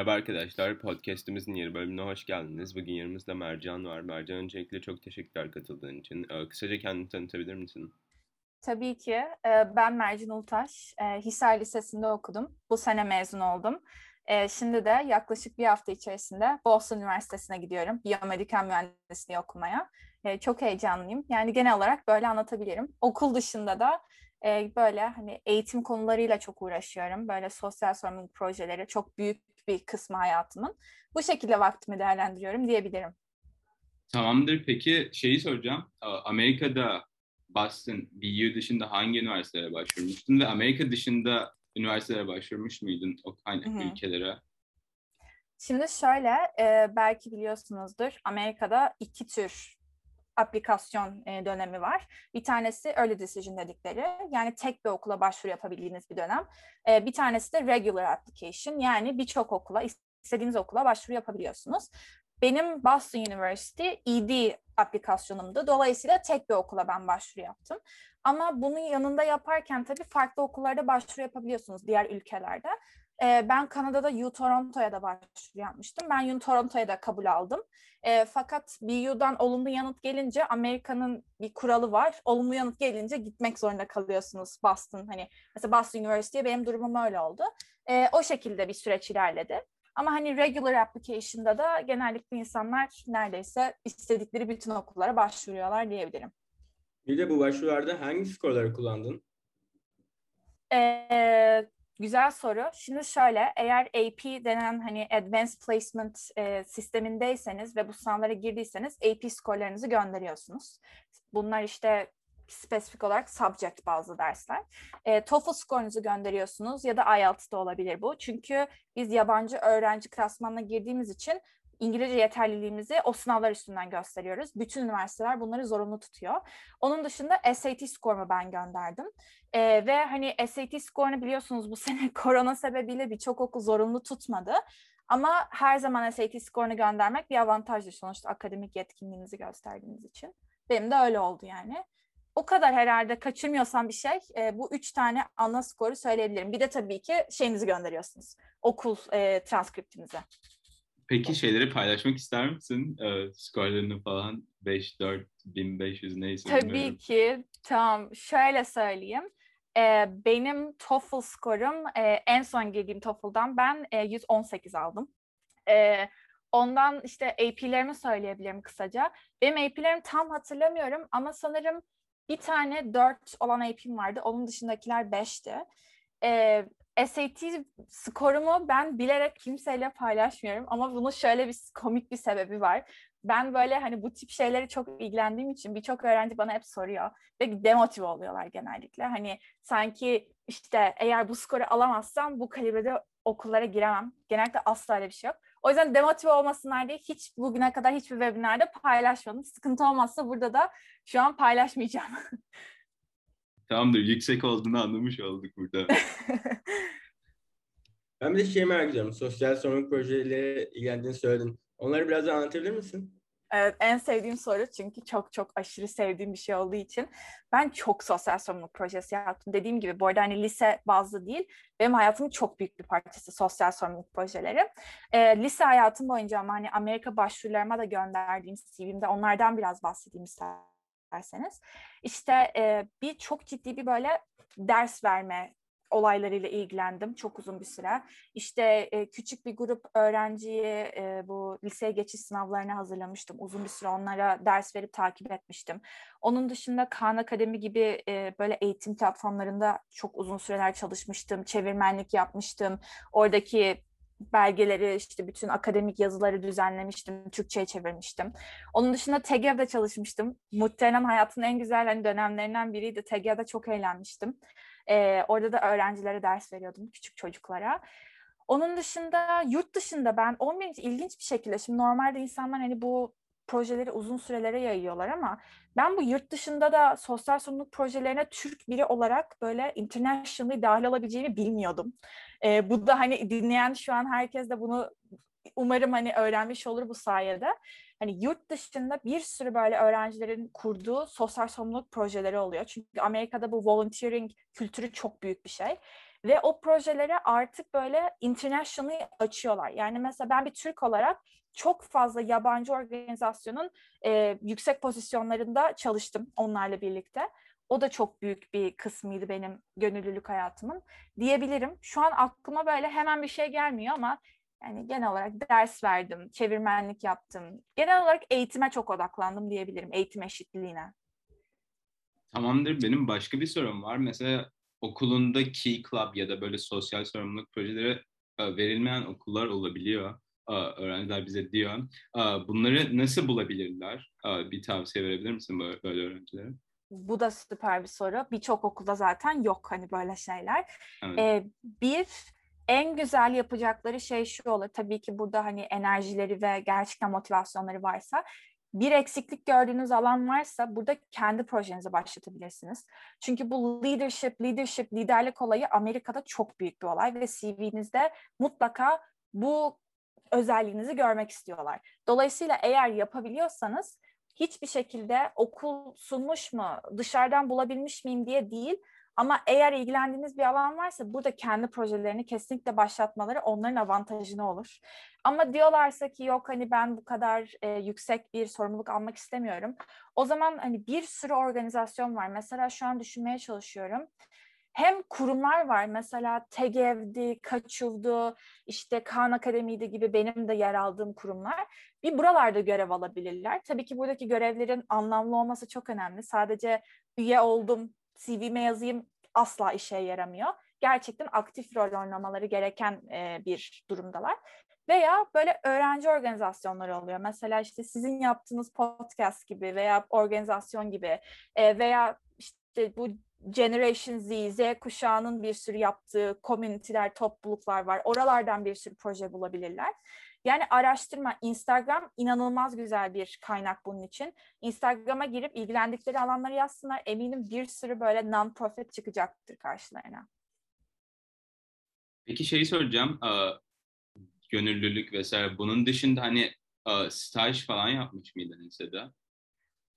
Merhaba arkadaşlar, podcastimizin yeni bölümüne hoş geldiniz. Bugün yanımızda Mercan var. Mercan öncelikle çok teşekkürler katıldığın için. Ee, kısaca kendini tanıtabilir misin? Tabii ki. Ee, ben Mercan Ultaş. Ee, Hisar Lisesi'nde okudum. Bu sene mezun oldum. Şimdi de yaklaşık bir hafta içerisinde Boston Üniversitesi'ne gidiyorum. Biyomedikal mühendisliği okumaya. Çok heyecanlıyım. Yani genel olarak böyle anlatabilirim. Okul dışında da böyle hani eğitim konularıyla çok uğraşıyorum. Böyle sosyal sorumluluk projeleri çok büyük bir kısmı hayatımın. Bu şekilde vaktimi değerlendiriyorum diyebilirim. Tamamdır. Peki şeyi soracağım. Amerika'da Boston, BU dışında hangi üniversitelere başvurmuştun ve Amerika dışında üniversitelere başvurmuş muydun o Hı-hı. ülkelere? Şimdi şöyle, e, belki biliyorsunuzdur, Amerika'da iki tür aplikasyon e, dönemi var. Bir tanesi early decision dedikleri yani tek bir okula başvuru yapabildiğiniz bir dönem. E, bir tanesi de regular application yani birçok okula istediğiniz okula başvuru yapabiliyorsunuz. Benim Boston University ED aplikasyonumdu. Dolayısıyla tek bir okula ben başvuru yaptım. Ama bunun yanında yaparken tabii farklı okullarda başvuru yapabiliyorsunuz diğer ülkelerde. E, ben Kanada'da U Toronto'ya da başvuru yapmıştım. Ben U Toronto'ya da kabul aldım. E, fakat BU'dan olumlu yanıt gelince Amerika'nın bir kuralı var. Olumlu yanıt gelince gitmek zorunda kalıyorsunuz Boston. Hani mesela Boston University'ye benim durumum öyle oldu. E, o şekilde bir süreç ilerledi. Ama hani regular application'da da genellikle insanlar neredeyse istedikleri bütün okullara başvuruyorlar diyebilirim. Bir de bu başvurularda hangi skorları kullandın? Ee, Güzel soru. Şimdi şöyle, eğer AP denen hani Advanced Placement e, sistemindeyseniz ve bu sınavlara girdiyseniz AP skorlarınızı gönderiyorsunuz. Bunlar işte spesifik olarak subject bazı dersler. E, TOEFL skorunuzu gönderiyorsunuz ya da IELTS da olabilir bu. Çünkü biz yabancı öğrenci klasmanına girdiğimiz için İngilizce yeterliliğimizi o sınavlar üstünden gösteriyoruz. Bütün üniversiteler bunları zorunlu tutuyor. Onun dışında SAT skorumu ben gönderdim. Ee, ve hani SAT skorunu biliyorsunuz bu sene korona sebebiyle birçok okul zorunlu tutmadı. Ama her zaman SAT skorunu göndermek bir avantajlı sonuçta akademik yetkinliğinizi gösterdiğiniz için. Benim de öyle oldu yani. O kadar herhalde kaçırmıyorsam bir şey e, bu üç tane ana skoru söyleyebilirim. Bir de tabii ki şeyinizi gönderiyorsunuz. Okul e, transkriptinizi. Peki şeyleri paylaşmak ister misin? Ee, skorlarını falan 5, 4, 1500 neyse. Tabii bilmiyorum. ki. Tamam. Şöyle söyleyeyim. Ee, benim TOEFL skorum e, en son girdiğim TOEFL'dan ben e, 118 aldım. E, ondan işte AP'lerimi söyleyebilirim kısaca. Benim AP'lerimi tam hatırlamıyorum ama sanırım bir tane 4 olan AP'm vardı. Onun dışındakiler 5'ti. E, SAT skorumu ben bilerek kimseyle paylaşmıyorum ama bunun şöyle bir komik bir sebebi var. Ben böyle hani bu tip şeyleri çok ilgilendiğim için birçok öğrenci bana hep soruyor ve demotive oluyorlar genellikle. Hani sanki işte eğer bu skoru alamazsam bu kalibrede okullara giremem. Genellikle asla öyle bir şey yok. O yüzden demotive olmasınlar diye hiç bugüne kadar hiçbir webinarda paylaşmadım. Sıkıntı olmazsa burada da şu an paylaşmayacağım. Tamamdır. Yüksek olduğunu anlamış olduk burada. ben bir de şey merak ediyorum. Sosyal sorumluluk projeleriyle ilgilendiğini söyledin. Onları biraz daha anlatabilir misin? Evet, en sevdiğim soru çünkü çok çok aşırı sevdiğim bir şey olduğu için ben çok sosyal sorumluluk projesi yaptım. Dediğim gibi bu arada hani lise bazlı değil, benim hayatımın çok büyük bir parçası sosyal sorumluluk projeleri. E, lise hayatım boyunca ama hani Amerika başvurularıma da gönderdiğim CV'mde onlardan biraz bahsedeyim istedim isterseniz. İşte e, bir çok ciddi bir böyle ders verme olaylarıyla ilgilendim çok uzun bir süre. İşte e, küçük bir grup öğrenciyi e, bu liseye geçiş sınavlarına hazırlamıştım. Uzun bir süre onlara ders verip takip etmiştim. Onun dışında Khan Akademi gibi e, böyle eğitim platformlarında çok uzun süreler çalışmıştım. Çevirmenlik yapmıştım. Oradaki belgeleri işte bütün akademik yazıları düzenlemiştim, Türkçe'ye çevirmiştim. Onun dışında TEGEV'de çalışmıştım. Muhtemelen hayatın en güzel hani dönemlerinden biriydi. TEGEV'de çok eğlenmiştim. Ee, orada da öğrencilere ders veriyordum, küçük çocuklara. Onun dışında yurt dışında ben 11. ilginç bir şekilde şimdi normalde insanlar hani bu projeleri uzun sürelere yayıyorlar ama ben bu yurt dışında da sosyal sorumluluk projelerine Türk biri olarak böyle internationally dahil olabileceğimi bilmiyordum. E, bu da hani dinleyen şu an herkes de bunu umarım hani öğrenmiş olur bu sayede. Hani yurt dışında bir sürü böyle öğrencilerin kurduğu sosyal sorumluluk projeleri oluyor. Çünkü Amerika'da bu volunteering kültürü çok büyük bir şey. Ve o projelere artık böyle internationally açıyorlar. Yani mesela ben bir Türk olarak çok fazla yabancı organizasyonun e, yüksek pozisyonlarında çalıştım onlarla birlikte. O da çok büyük bir kısmıydı benim gönüllülük hayatımın diyebilirim. Şu an aklıma böyle hemen bir şey gelmiyor ama yani genel olarak ders verdim, çevirmenlik yaptım. Genel olarak eğitime çok odaklandım diyebilirim, eğitim eşitliğine. Tamamdır. Benim başka bir sorum var. Mesela okulunda Key Club ya da böyle sosyal sorumluluk projeleri e, verilmeyen okullar olabiliyor. E, öğrenciler bize diyor. E, bunları nasıl bulabilirler? Bir tavsiye verebilir misin böyle, böyle öğrencilere? Bu da süper bir soru. Birçok okulda zaten yok hani böyle şeyler. Evet. Ee, bir en güzel yapacakları şey şu olur. Tabii ki burada hani enerjileri ve gerçekten motivasyonları varsa bir eksiklik gördüğünüz alan varsa burada kendi projenizi başlatabilirsiniz. Çünkü bu leadership, leadership, liderlik olayı Amerika'da çok büyük bir olay ve CV'nizde mutlaka bu özelliğinizi görmek istiyorlar. Dolayısıyla eğer yapabiliyorsanız hiçbir şekilde okul sunmuş mu, dışarıdan bulabilmiş miyim diye değil ama eğer ilgilendiğiniz bir alan varsa burada kendi projelerini kesinlikle başlatmaları onların avantajına olur. Ama diyorlarsa ki yok hani ben bu kadar e, yüksek bir sorumluluk almak istemiyorum. O zaman hani bir sürü organizasyon var. Mesela şu an düşünmeye çalışıyorum. Hem kurumlar var mesela TEGEV'di, Kaçuv'du, işte Khan Akademi'di gibi benim de yer aldığım kurumlar. Bir buralarda görev alabilirler. Tabii ki buradaki görevlerin anlamlı olması çok önemli. Sadece üye oldum, CV'me yazayım asla işe yaramıyor. Gerçekten aktif rol oynamaları gereken e, bir durumdalar. Veya böyle öğrenci organizasyonları oluyor. Mesela işte sizin yaptığınız podcast gibi veya organizasyon gibi e, veya işte bu Generation Z, Z kuşağının bir sürü yaptığı komüniteler, topluluklar var. Oralardan bir sürü proje bulabilirler. Yani araştırma, Instagram inanılmaz güzel bir kaynak bunun için. Instagram'a girip ilgilendikleri alanları yazsınlar. Eminim bir sürü böyle non-profit çıkacaktır karşılarına. Peki şeyi soracağım. Gönüllülük vesaire. Bunun dışında hani staj falan yapmış mıydın lisede?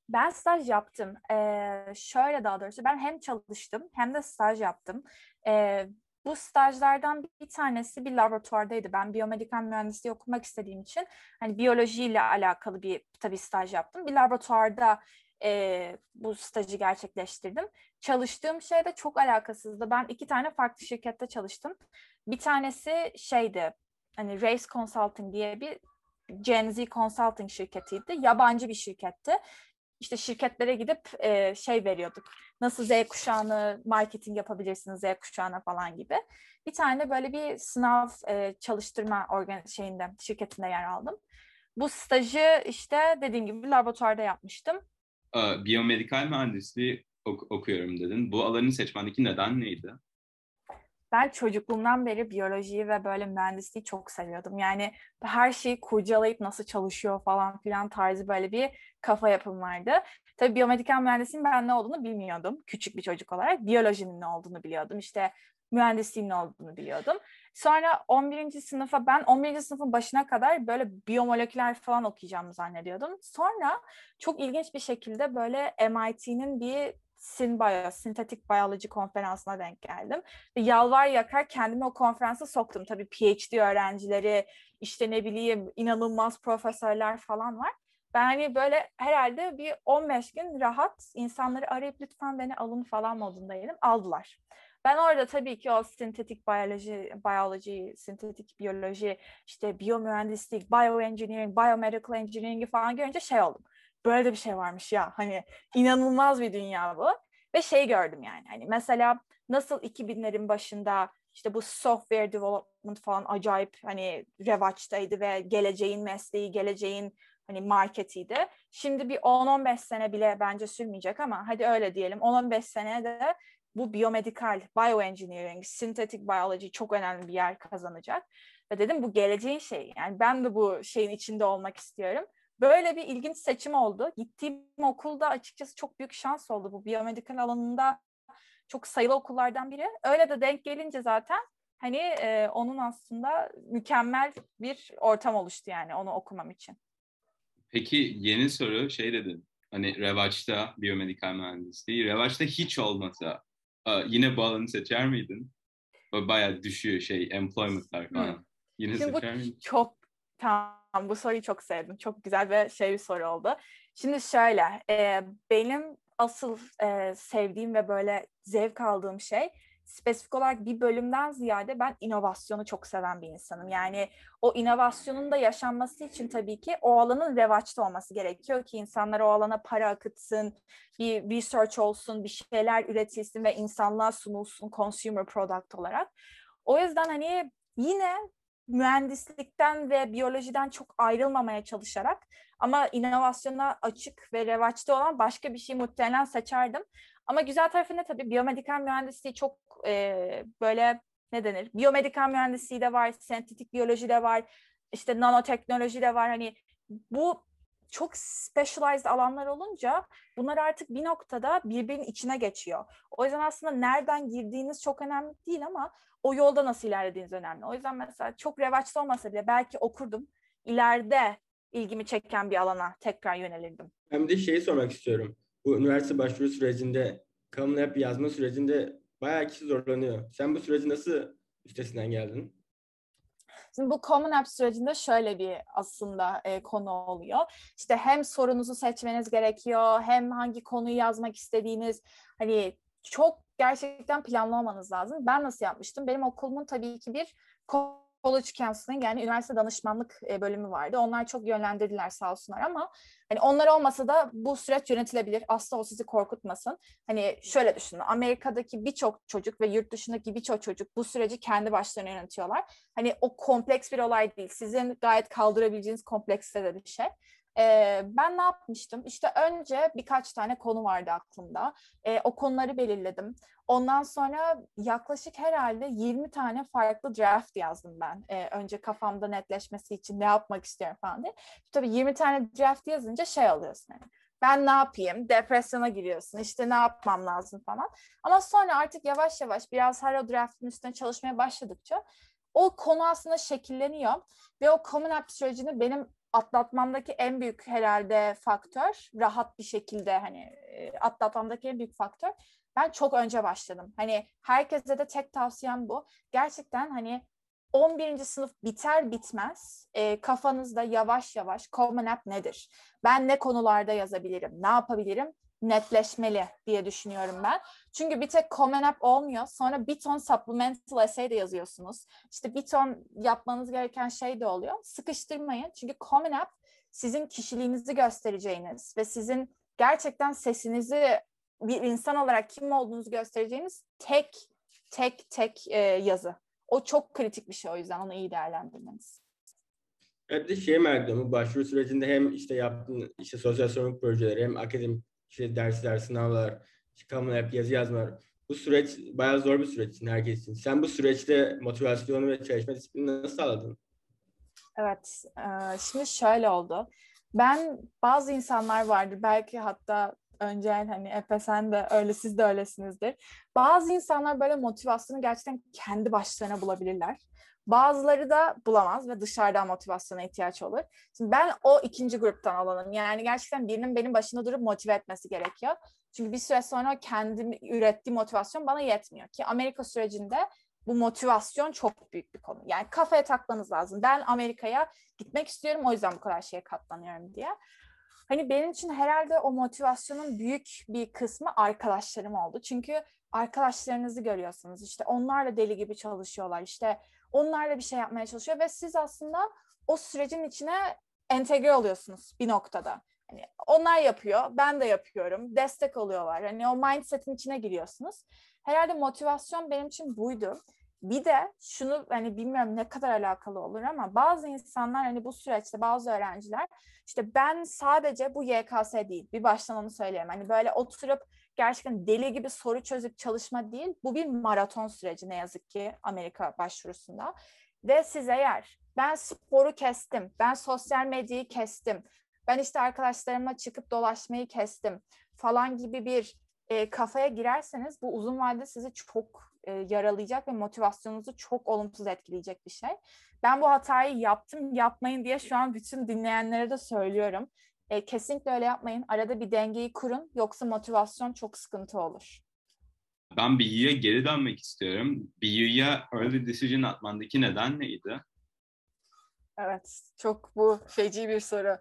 Ben staj yaptım. Ee, şöyle daha doğrusu ben hem çalıştım hem de staj yaptım. Ee, bu stajlardan bir tanesi bir laboratuvardaydı. Ben biyomedikal mühendisliği okumak istediğim için hani biyolojiyle alakalı bir tabii staj yaptım. Bir laboratuvarda e, bu stajı gerçekleştirdim. Çalıştığım şey de çok alakasızdı. Ben iki tane farklı şirkette çalıştım. Bir tanesi şeydi hani Race Consulting diye bir Gen Z Consulting şirketiydi. Yabancı bir şirketti işte şirketlere gidip e, şey veriyorduk. Nasıl Z kuşağını marketing yapabilirsiniz Z kuşağına falan gibi. Bir tane böyle bir sınav e, çalıştırma organ şeyinde şirketinde yer aldım. Bu stajı işte dediğim gibi laboratuvarda yapmıştım. Biyomedikal mühendisliği ok- okuyorum dedin. Bu alanı seçmendeki neden neydi? Ben çocukluğumdan beri biyolojiyi ve böyle mühendisliği çok seviyordum. Yani her şeyi kurcalayıp nasıl çalışıyor falan filan tarzı böyle bir kafa yapım vardı. Tabii biyomedikal mühendisliğin ben ne olduğunu bilmiyordum küçük bir çocuk olarak. Biyolojinin ne olduğunu biliyordum. İşte mühendisliğin ne olduğunu biliyordum. Sonra 11. sınıfa ben 11. sınıfın başına kadar böyle biyomoleküler falan okuyacağımı zannediyordum. Sonra çok ilginç bir şekilde böyle MIT'nin bir Synbio, Sintetik Biyoloji konferansına denk geldim. Yalvar yakar kendimi o konferansa soktum. Tabii PhD öğrencileri, işte ne bileyim inanılmaz profesörler falan var. Ben hani böyle herhalde bir 15 gün rahat insanları arayıp lütfen beni alın falan modundaydım. Aldılar. Ben orada tabii ki o sintetik biyoloji, biyoloji, sintetik biyoloji, işte biyomühendislik, bioengineering, biomedical engineering falan görünce şey oldum böyle bir şey varmış ya hani inanılmaz bir dünya bu ve şey gördüm yani hani mesela nasıl 2000'lerin başında işte bu software development falan acayip hani revaçtaydı ve geleceğin mesleği, geleceğin hani marketiydi. Şimdi bir 10-15 sene bile bence sürmeyecek ama hadi öyle diyelim 10-15 sene de bu biyomedikal, bioengineering, synthetic biology çok önemli bir yer kazanacak. Ve dedim bu geleceğin şeyi. Yani ben de bu şeyin içinde olmak istiyorum. Böyle bir ilginç seçim oldu. Gittiğim okulda açıkçası çok büyük şans oldu bu biyomedikal alanında çok sayılı okullardan biri. Öyle de denk gelince zaten hani e, onun aslında mükemmel bir ortam oluştu yani onu okumam için. Peki yeni soru şey dedin. Hani revaçta biyomedikal mühendisliği. Revaçta hiç olmasa yine bu alanı seçer miydin? bayağı düşüyor şey employment'lar falan. Hmm. Yine Şimdi bu çok tamam bu soruyu çok sevdim. Çok güzel ve şey bir soru oldu. Şimdi şöyle e, benim asıl e, sevdiğim ve böyle zevk aldığım şey spesifik olarak bir bölümden ziyade ben inovasyonu çok seven bir insanım. Yani o inovasyonun da yaşanması için tabii ki o alanın revaçta olması gerekiyor ki insanlar o alana para akıtsın, bir research olsun, bir şeyler üretilsin ve insanlığa sunulsun consumer product olarak. O yüzden hani yine mühendislikten ve biyolojiden çok ayrılmamaya çalışarak ama inovasyona açık ve revaçta olan başka bir şey muhtemelen seçerdim. Ama güzel tarafı ne tabii biyomedikal mühendisliği çok e, böyle ne denir? Biyomedikal mühendisliği de var, sentetik biyoloji de var, işte nanoteknoloji de var. Hani bu çok specialized alanlar olunca bunlar artık bir noktada birbirinin içine geçiyor. O yüzden aslında nereden girdiğiniz çok önemli değil ama o yolda nasıl ilerlediğiniz önemli. O yüzden mesela çok revaçta olmasa bile belki okurdum. İleride ilgimi çeken bir alana tekrar yönelirdim. Ben de şeyi sormak istiyorum. Bu üniversite başvuru sürecinde, Common App yazma sürecinde bayağı kişi zorlanıyor. Sen bu süreci nasıl üstesinden geldin? Şimdi bu Common App sürecinde şöyle bir aslında e, konu oluyor. İşte hem sorunuzu seçmeniz gerekiyor, hem hangi konuyu yazmak istediğiniz, hani çok gerçekten planlamanız lazım. Ben nasıl yapmıştım? Benim okulumun tabii ki bir college counseling yani üniversite danışmanlık e, bölümü vardı. Onlar çok yönlendirdiler sağ olsunlar ama hani onlar olmasa da bu süreç yönetilebilir. Asla o sizi korkutmasın. Hani şöyle düşünün. Amerika'daki birçok çocuk ve yurt dışındaki birçok çocuk bu süreci kendi başlarına yönetiyorlar. Hani o kompleks bir olay değil. Sizin gayet kaldırabileceğiniz komplekste de bir şey. E, ben ne yapmıştım? İşte önce birkaç tane konu vardı aklımda. E, o konuları belirledim. Ondan sonra yaklaşık herhalde 20 tane farklı draft yazdım ben. E, önce kafamda netleşmesi için ne yapmak istiyorum falan diye. Tabii 20 tane draft yazınca şey alıyorsun yani. Ben ne yapayım? Depresyona giriyorsun. İşte ne yapmam lazım falan. Ama sonra artık yavaş yavaş biraz her o draftın üstüne çalışmaya başladıkça o konu aslında şekilleniyor ve o common app sürecini benim atlatmamdaki en büyük herhalde faktör rahat bir şekilde hani atlatmamdaki en büyük faktör ben çok önce başladım. Hani herkese de tek tavsiyem bu. Gerçekten hani 11. sınıf biter bitmez e, kafanızda yavaş yavaş Common App nedir? Ben ne konularda yazabilirim? Ne yapabilirim? Netleşmeli diye düşünüyorum ben. Çünkü bir tek Common App olmuyor. Sonra bir ton supplemental essay de yazıyorsunuz. İşte bir ton yapmanız gereken şey de oluyor. Sıkıştırmayın. Çünkü Common App sizin kişiliğinizi göstereceğiniz ve sizin gerçekten sesinizi bir insan olarak kim olduğunuzu göstereceğiniz tek tek tek e, yazı. O çok kritik bir şey o yüzden onu iyi değerlendirmeniz. Evet de şey merak ediyorum. Başvuru sürecinde hem işte yaptığın işte sosyal sorumluluk projeleri hem akademik işte dersler, sınavlar, çıkanlar hep yazı yazmalar. Bu süreç bayağı zor bir süreç için herkes için. Sen bu süreçte motivasyonu ve çalışma disiplini nasıl sağladın? Evet, e, şimdi şöyle oldu. Ben bazı insanlar vardır belki hatta önce hani Efe sen de öyle siz de öylesinizdir. Bazı insanlar böyle motivasyonu gerçekten kendi başlarına bulabilirler. Bazıları da bulamaz ve dışarıdan motivasyona ihtiyaç olur. Şimdi ben o ikinci gruptan olanım. Yani gerçekten birinin benim başında durup motive etmesi gerekiyor. Çünkü bir süre sonra kendim ürettiğim motivasyon bana yetmiyor ki Amerika sürecinde bu motivasyon çok büyük bir konu. Yani kafaya takmanız lazım. Ben Amerika'ya gitmek istiyorum o yüzden bu kadar şeye katlanıyorum diye. Hani benim için herhalde o motivasyonun büyük bir kısmı arkadaşlarım oldu. Çünkü arkadaşlarınızı görüyorsunuz. İşte onlar da deli gibi çalışıyorlar. İşte onlarla bir şey yapmaya çalışıyor ve siz aslında o sürecin içine entegre oluyorsunuz bir noktada. Hani onlar yapıyor, ben de yapıyorum, destek oluyorlar. Hani o mindset'in içine giriyorsunuz. Herhalde motivasyon benim için buydu. Bir de şunu hani bilmiyorum ne kadar alakalı olur ama bazı insanlar hani bu süreçte bazı öğrenciler işte ben sadece bu YKS değil bir baştan onu söyleyeyim. Hani böyle oturup gerçekten deli gibi soru çözüp çalışma değil. Bu bir maraton süreci ne yazık ki Amerika başvurusunda. Ve siz eğer ben sporu kestim, ben sosyal medyayı kestim, ben işte arkadaşlarımla çıkıp dolaşmayı kestim falan gibi bir e, kafaya girerseniz bu uzun vadede sizi çok e, yaralayacak ve motivasyonunuzu çok olumsuz etkileyecek bir şey. Ben bu hatayı yaptım, yapmayın diye şu an bütün dinleyenlere de söylüyorum. E, kesinlikle öyle yapmayın. Arada bir dengeyi kurun yoksa motivasyon çok sıkıntı olur. Ben BU'ya geri dönmek istiyorum. BU'ya early decision atmandaki neden neydi? Evet, çok bu feci bir soru.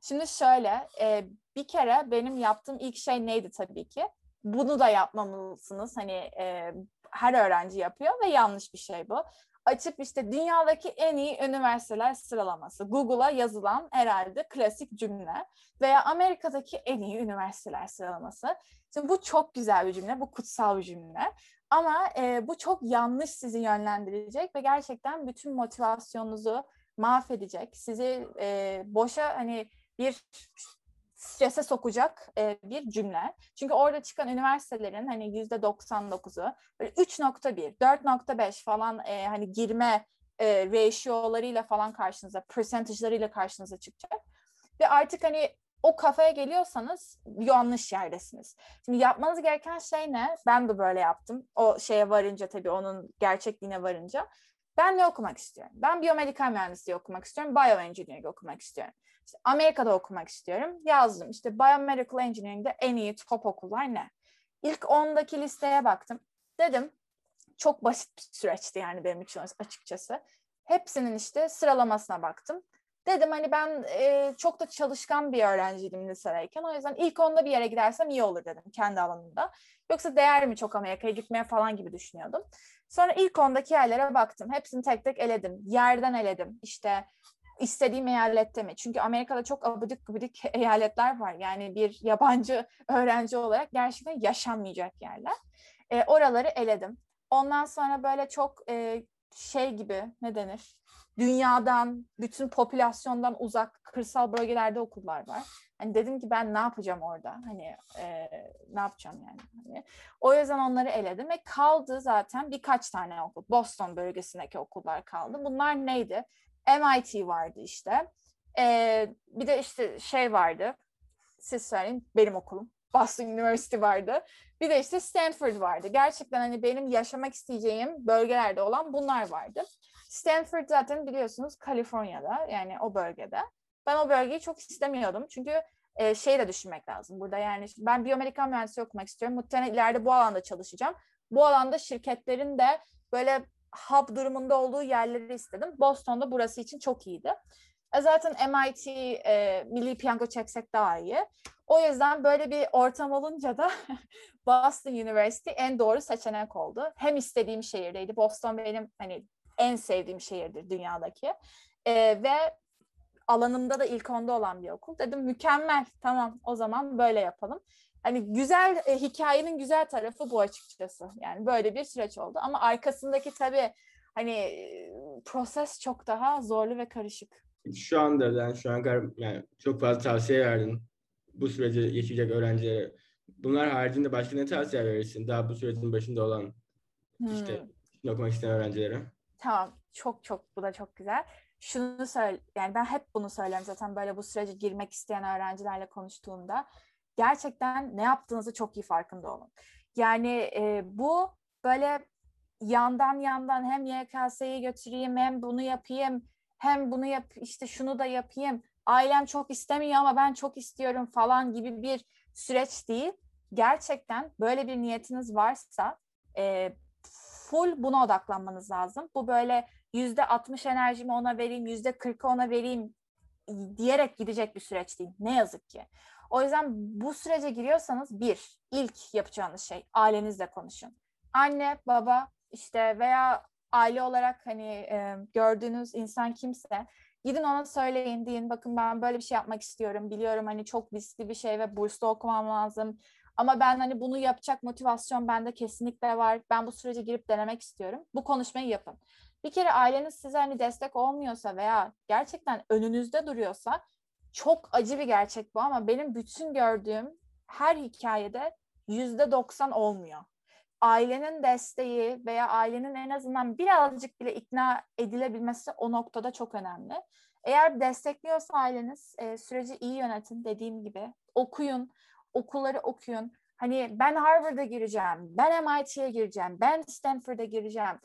Şimdi şöyle, e, bir kere benim yaptığım ilk şey neydi tabii ki? Bunu da yapmamalısınız. Hani e, her öğrenci yapıyor ve yanlış bir şey bu. Açıp işte dünyadaki en iyi üniversiteler sıralaması. Google'a yazılan herhalde klasik cümle. Veya Amerika'daki en iyi üniversiteler sıralaması. Şimdi bu çok güzel bir cümle, bu kutsal bir cümle. Ama e, bu çok yanlış sizi yönlendirecek ve gerçekten bütün motivasyonunuzu mahvedecek. Sizi e, boşa hani bir strese sokacak e, bir cümle. Çünkü orada çıkan üniversitelerin hani yüzde 99'u 3.1, 4.5 falan e, hani girme e, ratio'larıyla falan karşınıza, percentage'larıyla karşınıza çıkacak. Ve artık hani o kafaya geliyorsanız yanlış yerdesiniz. Şimdi yapmanız gereken şey ne? Ben de böyle yaptım. O şeye varınca tabii onun gerçekliğine varınca. Ben ne okumak istiyorum? Ben biyomedikal mühendisliği okumak istiyorum. Bioengineering okumak istiyorum. İşte Amerika'da okumak istiyorum. Yazdım. İşte Biomedical Engineering'de en iyi top okullar ne? İlk 10'daki listeye baktım. Dedim çok basit bir süreçti yani benim için açıkçası. Hepsinin işte sıralamasına baktım. Dedim hani ben e, çok da çalışkan bir öğrenciydim lisedeyken. O yüzden ilk onda bir yere gidersem iyi olur dedim kendi alanımda. Yoksa değer mi çok Amerika'ya gitmeye falan gibi düşünüyordum. Sonra ilk ondaki yerlere baktım. Hepsini tek tek eledim. Yerden eledim. İşte istediğim eyalette mi? Çünkü Amerika'da çok abidik gubidik eyaletler var. Yani bir yabancı öğrenci olarak gerçekten yaşanmayacak yerler. E, oraları eledim. Ondan sonra böyle çok e, şey gibi ne denir? Dünyadan, bütün popülasyondan uzak kırsal bölgelerde okullar var. Hani dedim ki ben ne yapacağım orada? Hani e, ne yapacağım yani? Hani, o yüzden onları eledim ve kaldı zaten birkaç tane okul. Boston bölgesindeki okullar kaldı. Bunlar neydi? MIT vardı işte. Ee, bir de işte şey vardı. Siz söyleyin benim okulum. Boston University vardı. Bir de işte Stanford vardı. Gerçekten hani benim yaşamak isteyeceğim bölgelerde olan bunlar vardı. Stanford zaten biliyorsunuz Kaliforniya'da yani o bölgede. Ben o bölgeyi çok istemiyordum. Çünkü e, şey de düşünmek lazım burada yani ben biyomedikal mühendisliği okumak istiyorum. Muhtemelen ileride bu alanda çalışacağım. Bu alanda şirketlerin de böyle hub durumunda olduğu yerleri istedim. Boston'da burası için çok iyiydi. E zaten MIT e, milli piyango çeksek daha iyi. O yüzden böyle bir ortam olunca da Boston University en doğru seçenek oldu. Hem istediğim şehirdeydi. Boston benim hani en sevdiğim şehirdir dünyadaki. E, ve alanımda da ilk onda olan bir okul. Dedim mükemmel tamam o zaman böyle yapalım hani güzel e, hikayenin güzel tarafı bu açıkçası. Yani böyle bir süreç oldu ama arkasındaki tabii hani e, proses çok daha zorlu ve karışık. Şu anda yani şu an yani çok fazla tavsiye verdin bu süreci yaşayacak öğrencilere. Bunlar haricinde başka ne tavsiye verirsin daha bu sürecin başında olan hmm. işte okumak isteyen öğrencilere? Tamam. Çok çok bu da çok güzel. Şunu söyle yani ben hep bunu söylüyorum zaten böyle bu sürece girmek isteyen öğrencilerle konuştuğumda gerçekten ne yaptığınızı çok iyi farkında olun. Yani e, bu böyle yandan yandan hem YKS'yi götüreyim hem bunu yapayım hem bunu yap işte şunu da yapayım ailem çok istemiyor ama ben çok istiyorum falan gibi bir süreç değil. Gerçekten böyle bir niyetiniz varsa e, full buna odaklanmanız lazım. Bu böyle yüzde 60 enerjimi ona vereyim, yüzde 40'ı ona vereyim diyerek gidecek bir süreç değil. Ne yazık ki. O yüzden bu sürece giriyorsanız bir, ilk yapacağınız şey ailenizle konuşun. Anne, baba işte veya aile olarak hani e, gördüğünüz insan kimse gidin ona söyleyin deyin bakın ben böyle bir şey yapmak istiyorum biliyorum hani çok riskli bir şey ve burslu okumam lazım ama ben hani bunu yapacak motivasyon bende kesinlikle var ben bu sürece girip denemek istiyorum bu konuşmayı yapın bir kere aileniz size hani destek olmuyorsa veya gerçekten önünüzde duruyorsa çok acı bir gerçek bu ama benim bütün gördüğüm her hikayede yüzde doksan olmuyor. Ailenin desteği veya ailenin en azından birazcık bile ikna edilebilmesi o noktada çok önemli. Eğer destekliyorsa aileniz e, süreci iyi yönetin dediğim gibi. Okuyun, okulları okuyun. Hani ben Harvard'a gireceğim, ben MIT'ye gireceğim, ben Stanford'a gireceğim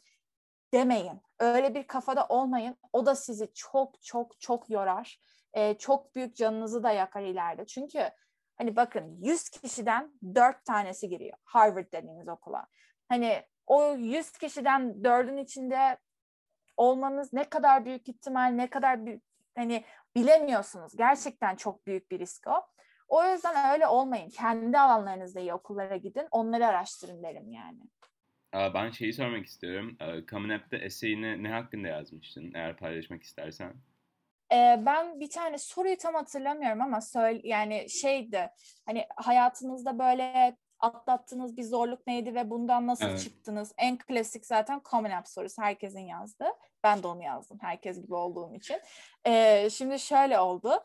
demeyin. Öyle bir kafada olmayın. O da sizi çok çok çok yorar e, çok büyük canınızı da yakar ileride. Çünkü Hani bakın 100 kişiden 4 tanesi giriyor Harvard dediğimiz okula. Hani o 100 kişiden 4'ün içinde olmanız ne kadar büyük ihtimal, ne kadar büyük hani bilemiyorsunuz. Gerçekten çok büyük bir risk o. O yüzden öyle olmayın. Kendi alanlarınızda iyi okullara gidin. Onları araştırın derim yani. Ben şeyi sormak istiyorum. Common App'te essay'ini ne hakkında yazmıştın? Eğer paylaşmak istersen. Ee, ben bir tane soruyu tam hatırlamıyorum ama söyle yani şeydi hani hayatınızda böyle atlattığınız bir zorluk neydi ve bundan nasıl evet. çıktınız? En klasik zaten Common App sorusu herkesin yazdı. Ben de onu yazdım herkes gibi olduğum için. Ee, şimdi şöyle oldu.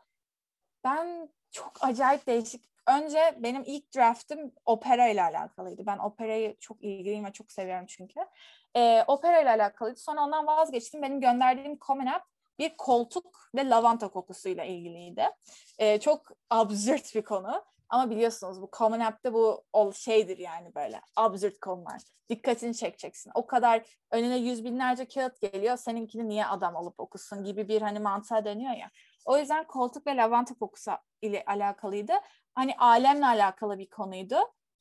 Ben çok acayip değişik. Önce benim ilk draftim opera ile alakalıydı. Ben operayı çok ilgiliyim ve çok seviyorum çünkü. Ee, opera ile alakalıydı. Sonra ondan vazgeçtim. Benim gönderdiğim Common App bir koltuk ve lavanta kokusuyla ilgiliydi. Ee, çok absürt bir konu. Ama biliyorsunuz bu Common App'te bu şeydir yani böyle absürt konular. Dikkatini çekeceksin. O kadar önüne yüz binlerce kağıt geliyor. Seninkini niye adam olup okusun gibi bir hani mantığa dönüyor ya. O yüzden koltuk ve lavanta kokusu ile alakalıydı. Hani alemle alakalı bir konuydu.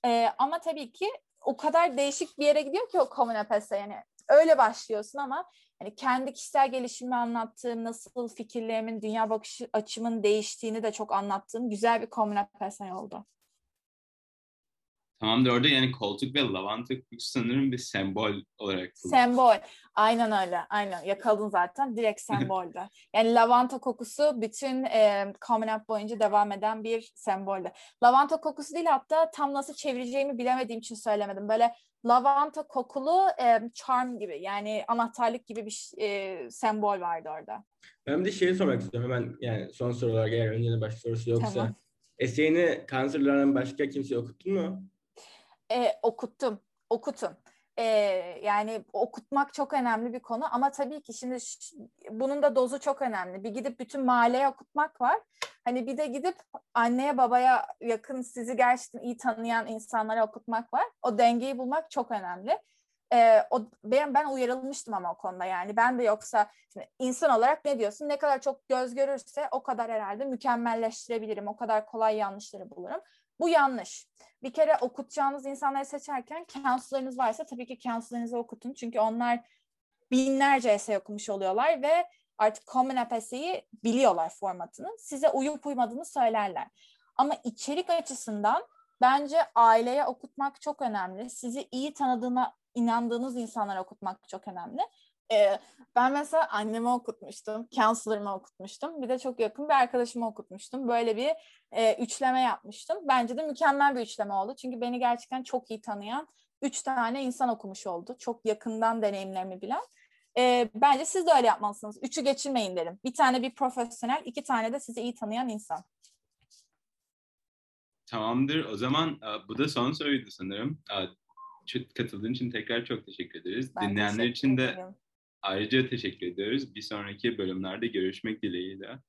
Ee, ama tabii ki o kadar değişik bir yere gidiyor ki o Common App'e yani öyle başlıyorsun ama hani kendi kişisel gelişimi anlattığım, nasıl fikirlerimin, dünya bakış açımın değiştiğini de çok anlattığım güzel bir komünasyon oldu. Tamamdır orada yani koltuk ve lavanta kokusu sanırım bir sembol olarak. Sembol. Aynen öyle. Aynen. Yakaladın zaten. Direkt semboldü. yani lavanta kokusu bütün e, Common boyunca devam eden bir semboldü. Lavanta kokusu değil hatta tam nasıl çevireceğimi bilemediğim için söylemedim. Böyle lavanta kokulu e, charm gibi yani anahtarlık gibi bir e, sembol vardı orada. Ben bir de şeyi sormak istiyorum hemen yani son soru olarak eğer önce başka sorusu yoksa. Tamam. Eseğini kanserlerden başka kimseye okuttun mu? E, okuttum. Okutun. E, yani okutmak çok önemli bir konu ama tabii ki şimdi bunun da dozu çok önemli. Bir gidip bütün mahalleye okutmak var. Hani bir de gidip anneye babaya yakın sizi gerçekten iyi tanıyan insanlara okutmak var. O dengeyi bulmak çok önemli. Ee, o ben ben uyarılmıştım ama o konuda yani ben de yoksa şimdi insan olarak ne diyorsun ne kadar çok göz görürse o kadar herhalde mükemmelleştirebilirim o kadar kolay yanlışları bulurum bu yanlış. Bir kere okutacağınız insanları seçerken counselor'ınız varsa tabii ki counselor'ınızı okutun. Çünkü onlar binlerce essay okumuş oluyorlar ve artık Common App Essay'i biliyorlar formatını. Size uyup uymadığını söylerler. Ama içerik açısından bence aileye okutmak çok önemli. Sizi iyi tanıdığına inandığınız insanlara okutmak çok önemli. Ee, ben mesela anneme okutmuştum, counselor'ıma okutmuştum. Bir de çok yakın bir arkadaşıma okutmuştum. Böyle bir e, üçleme yapmıştım. Bence de mükemmel bir üçleme oldu. Çünkü beni gerçekten çok iyi tanıyan üç tane insan okumuş oldu. Çok yakından deneyimlerimi bilen. E, bence siz de öyle yapmalısınız. Üçü geçirmeyin derim. Bir tane bir profesyonel, iki tane de sizi iyi tanıyan insan. Tamamdır. O zaman e, bu da son soruydu sanırım. E, katıldığın için tekrar çok teşekkür ederiz. Ben Dinleyenler teşekkür için de ederim. Ayrıca teşekkür ediyoruz. Bir sonraki bölümlerde görüşmek dileğiyle.